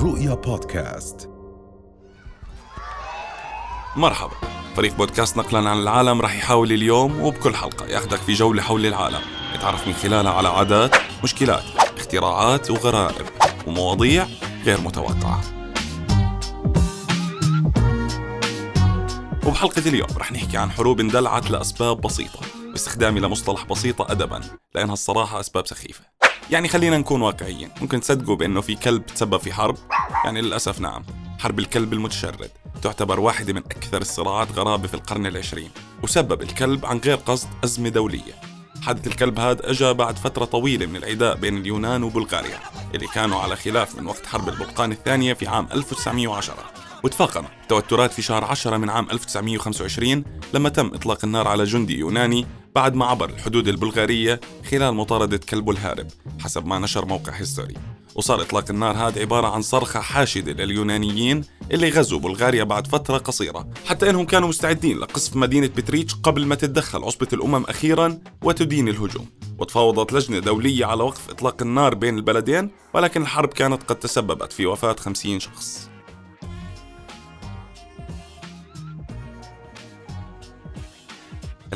رؤيا بودكاست. مرحبا. فريق بودكاست نقلا عن العالم راح يحاول اليوم وبكل حلقة ياخدك في جولة حول العالم. يتعرف من خلالها على عادات مشكلات اختراعات وغرائب ومواضيع غير متوقعة. وبحلقة اليوم رح نحكي عن حروب اندلعت لأسباب بسيطة باستخدامي لمصطلح بسيطة أدبا لأنها الصراحة أسباب سخيفة. يعني خلينا نكون واقعيين. ممكن تصدقوا بأنه في كلب تسبب في حرب؟ يعني للأسف نعم. حرب الكلب المتشرد تعتبر واحدة من أكثر الصراعات غرابة في القرن العشرين وسبب الكلب عن غير قصد أزمة دولية. حادث الكلب هذا أجا بعد فترة طويلة من العداء بين اليونان وبلغاريا اللي كانوا على خلاف من وقت حرب البلقان الثانية في عام 1910 وتفاقم توترات في شهر 10 من عام 1925 لما تم إطلاق النار على جندي يوناني بعد ما عبر الحدود البلغارية خلال مطاردة كلبه الهارب حسب ما نشر موقع هيستوري. وصار إطلاق النار هذا عبارة عن صرخة حاشدة لليونانيين اللي غزوا بلغاريا بعد فترة قصيرة حتى إنهم كانوا مستعدين لقصف مدينة بتريتش قبل ما تتدخل عصبة الأمم أخيرا وتدين الهجوم. وتفاوضت لجنة دولية على وقف إطلاق النار بين البلدين ولكن الحرب كانت قد تسببت في وفاة 50 شخص.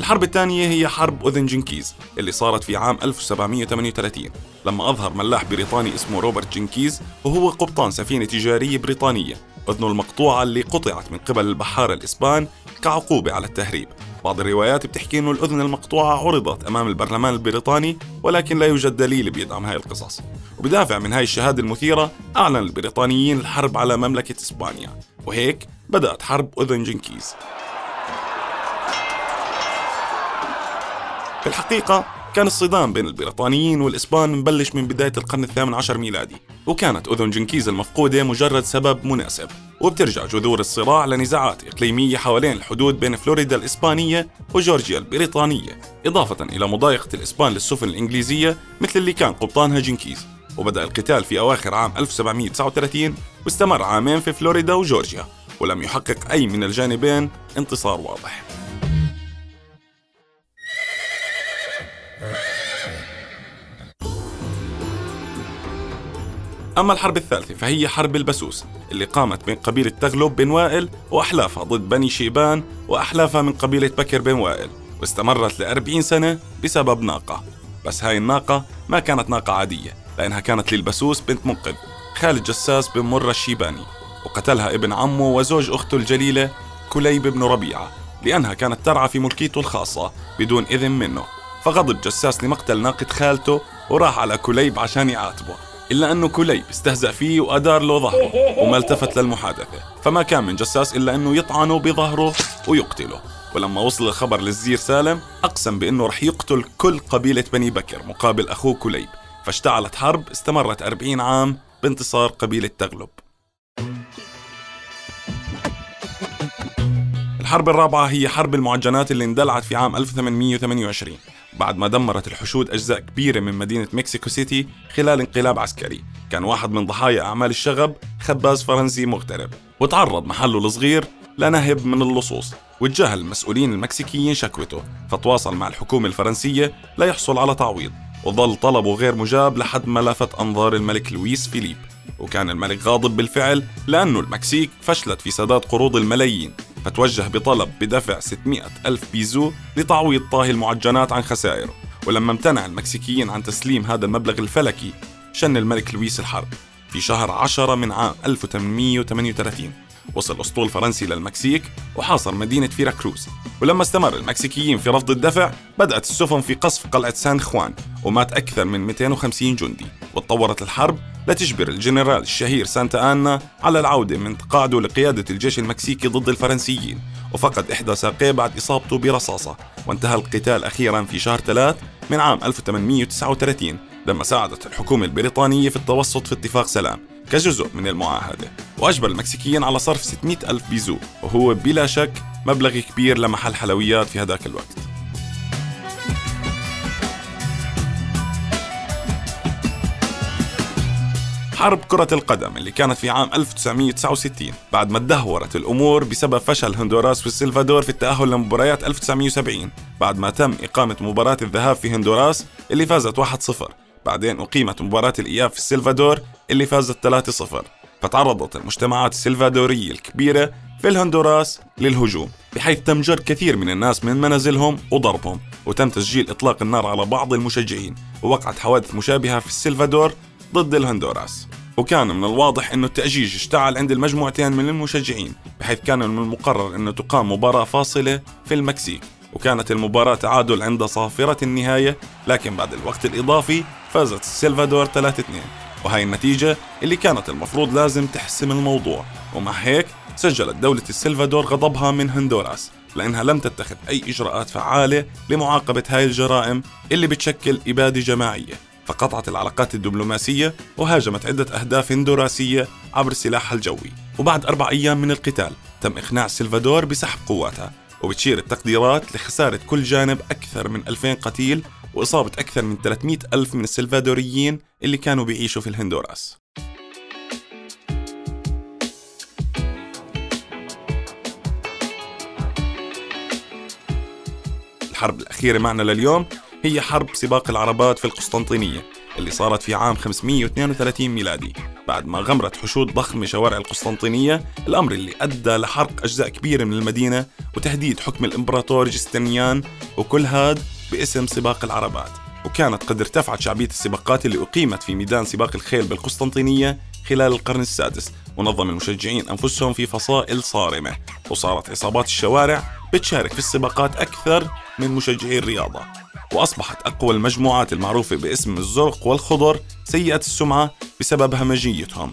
الحرب الثانية هي حرب أذن جنكيز اللي صارت في عام 1738 لما أظهر ملاح بريطاني اسمه روبرت جنكيز وهو قبطان سفينة تجارية بريطانية. أذنه المقطوعة اللي قطعت من قبل البحارة الإسبان كعقوبة على التهريب. بعض الروايات بتحكي إنه الأذن المقطوعة عرضت أمام البرلمان البريطاني ولكن لا يوجد دليل بيدعم هاي القصص. وبدافع من هاي الشهادة المثيرة أعلن البريطانيين الحرب على مملكة إسبانيا. وهيك بدأت حرب أذن جنكيز. في الحقيقة كان الصدام بين البريطانيين والإسبان مبلش من بداية القرن الثامن عشر ميلادي وكانت أذن جنكيز المفقودة مجرد سبب مناسب وبترجع جذور الصراع لنزاعات إقليمية حوالين الحدود بين فلوريدا الإسبانية وجورجيا البريطانية إضافة إلى مضايقة الإسبان للسفن الإنجليزية مثل اللي كان قبطانها جنكيز وبدأ القتال في أواخر عام 1739 واستمر عامين في فلوريدا وجورجيا ولم يحقق أي من الجانبين انتصار واضح. أما الحرب الثالثة فهي حرب البسوس اللي قامت بين قبيلة تغلب بن وائل وأحلافها ضد بني شيبان وأحلافها من قبيلة بكر بن وائل واستمرت لأربعين سنة بسبب ناقة. بس هاي الناقة ما كانت ناقة عادية لأنها كانت للبسوس بنت منقذ خالة جساس بن مرة الشيباني وقتلها ابن عمه وزوج أخته الجليلة كليب بن ربيعة لأنها كانت ترعى في ملكيته الخاصة بدون إذن منه. فغضب جساس لمقتل ناقة خالته وراح على كليب عشان يعاتبه. إلا أنه كليب استهزأ فيه وأدار له ظهره وما التفت للمحادثة. فما كان من جساس إلا أنه يطعنه بظهره ويقتله. ولما وصل الخبر للزير سالم أقسم بأنه رح يقتل كل قبيلة بني بكر مقابل أخوه كليب فاشتعلت حرب استمرت 40 عام بانتصار قبيلة تغلب. الحرب الرابعة هي حرب المعجنات اللي اندلعت في عام 1828 بعد ما دمرت الحشود أجزاء كبيرة من مدينة مكسيكو سيتي خلال انقلاب عسكري. كان واحد من ضحايا أعمال الشغب خباز فرنسي مغترب. وتعرض محله الصغير لنهب من اللصوص وتجاهل المسؤولين المكسيكيين شكوته. فتواصل مع الحكومة الفرنسية ليحصل على تعويض وظل طلبه غير مجاب لحد ما لفت أنظار الملك لويس فيليب. وكان الملك غاضب بالفعل لأنه المكسيك فشلت في سداد قروض الملايين. فتوجه بطلب بدفع 600 ألف بيزو لتعويض طاهي المعجنات عن خسائره. ولما امتنع المكسيكيين عن تسليم هذا المبلغ الفلكي شن الملك لويس الحرب في شهر 10 من عام 1838 وصل أسطول فرنسي للمكسيك وحاصر مدينة فيراكروز ولما استمر المكسيكيين في رفض الدفع بدأت السفن في قصف قلعة سان خوان ومات أكثر من 250 جندي. وتطورت الحرب لتجبر الجنرال الشهير سانتا آنا على العودة من تقاعده لقيادة الجيش المكسيكي ضد الفرنسيين وفقد إحدى ساقيه بعد إصابته برصاصة وانتهى القتال أخيرا في شهر 3 من عام 1839 لما ساعدت الحكومة البريطانية في التوسط في اتفاق سلام كجزء من المعاهدة وأجبر المكسيكيين على صرف 600 ألف بيزو وهو بلا شك مبلغ كبير لمحل حلويات في هذاك الوقت. حرب كرة القدم اللي كانت في عام 1969 بعد ما تدهورت الأمور بسبب فشل هندوراس والسلفادور في التأهل لمباريات 1970 بعد ما تم إقامة مباراة الذهاب في هندوراس اللي فازت 1-0 بعدين أقيمت مباراة الإياب في السلفادور اللي فازت 3-0 فتعرضت المجتمعات السلفادورية الكبيرة في الهندوراس للهجوم بحيث تم جر كثير من الناس من منازلهم وضربهم وتم تسجيل إطلاق النار على بعض المشجعين ووقعت حوادث مشابهة في السلفادور ضد الهندوراس وكان من الواضح أنه التأجيج اشتعل عند المجموعتين من المشجعين بحيث كان من المقرر أنه تقام مباراة فاصلة في المكسيك وكانت المباراة تعادل عند صافرة النهاية لكن بعد الوقت الإضافي فازت السلفادور 3-2 وهي النتيجة اللي كانت المفروض لازم تحسم الموضوع ومع هيك سجلت دولة السلفادور غضبها من هندوراس لأنها لم تتخذ أي إجراءات فعالة لمعاقبة هاي الجرائم اللي بتشكل إبادة جماعية. فقطعت العلاقات الدبلوماسية وهاجمت عدة أهداف هندوراسية عبر السلاح الجوي. وبعد أربع أيام من القتال تم إقناع السلفادور بسحب قواتها وبتشير التقديرات لخسارة كل جانب أكثر من 2000 قتيل وإصابة أكثر من 300 ألف من السلفادوريين اللي كانوا بيعيشوا في الهندوراس. الحرب الأخيرة معنا لليوم. هي حرب سباق العربات في القسطنطينية اللي صارت في عام 532 ميلادي. بعد ما غمرت حشود ضخمة شوارع القسطنطينية الأمر اللي أدى لحرق أجزاء كبيرة من المدينة وتهديد حكم الإمبراطور جستنيان وكل هاد باسم سباق العربات. وكانت قد ارتفعت شعبية السباقات اللي أقيمت في ميدان سباق الخيل بالقسطنطينية خلال القرن السادس ونظم المشجعين أنفسهم في فصائل صارمة. وصارت عصابات الشوارع بتشارك في السباقات أكثر من مشجعي الرياضة. وأصبحت أقوى المجموعات المعروفة باسم الزرق والخضر سيئة السمعة بسبب همجيتهم.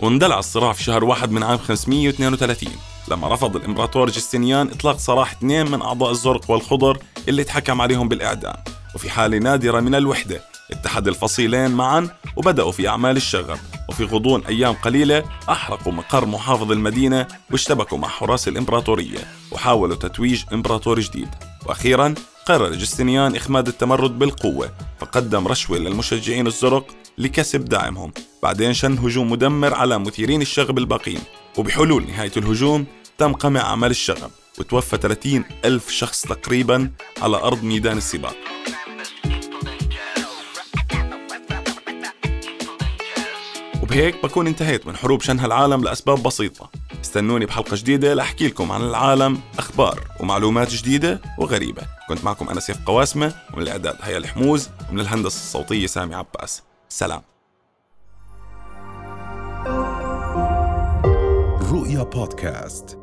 واندلع الصراع في شهر واحد من عام 532 لما رفض الإمبراطور جستنيان إطلاق سراح اثنين من أعضاء الزرق والخضر اللي اتحكم عليهم بالإعدام. وفي حالة نادرة من الوحدة اتحد الفصيلين معا وبدأوا في أعمال الشغب. وفي غضون أيام قليلة أحرقوا مقر محافظ المدينة واشتبكوا مع حراس الإمبراطورية وحاولوا تتويج إمبراطور جديد. وأخيرا قرر جستنيان إخماد التمرد بالقوة فقدم رشوة للمشجعين الزرق لكسب دعمهم. بعدين شن هجوم مدمر على مثيرين الشغب الباقين. وبحلول نهاية الهجوم تم قمع أعمال الشغب وتوفى 30 ألف شخص تقريبا على أرض ميدان السباق. وبهيك بكون انتهيت من حروب شنها العالم لأسباب بسيطة. استنوني بحلقة جديدة لأحكي لكم عن العالم أخبار ومعلومات جديدة وغريبة. كنت معكم أنا سيف قواسمة ومن الإعداد هيا الحموز ومن الهندسة الصوتية سامي عباس. سلام. رؤيا بودكاست.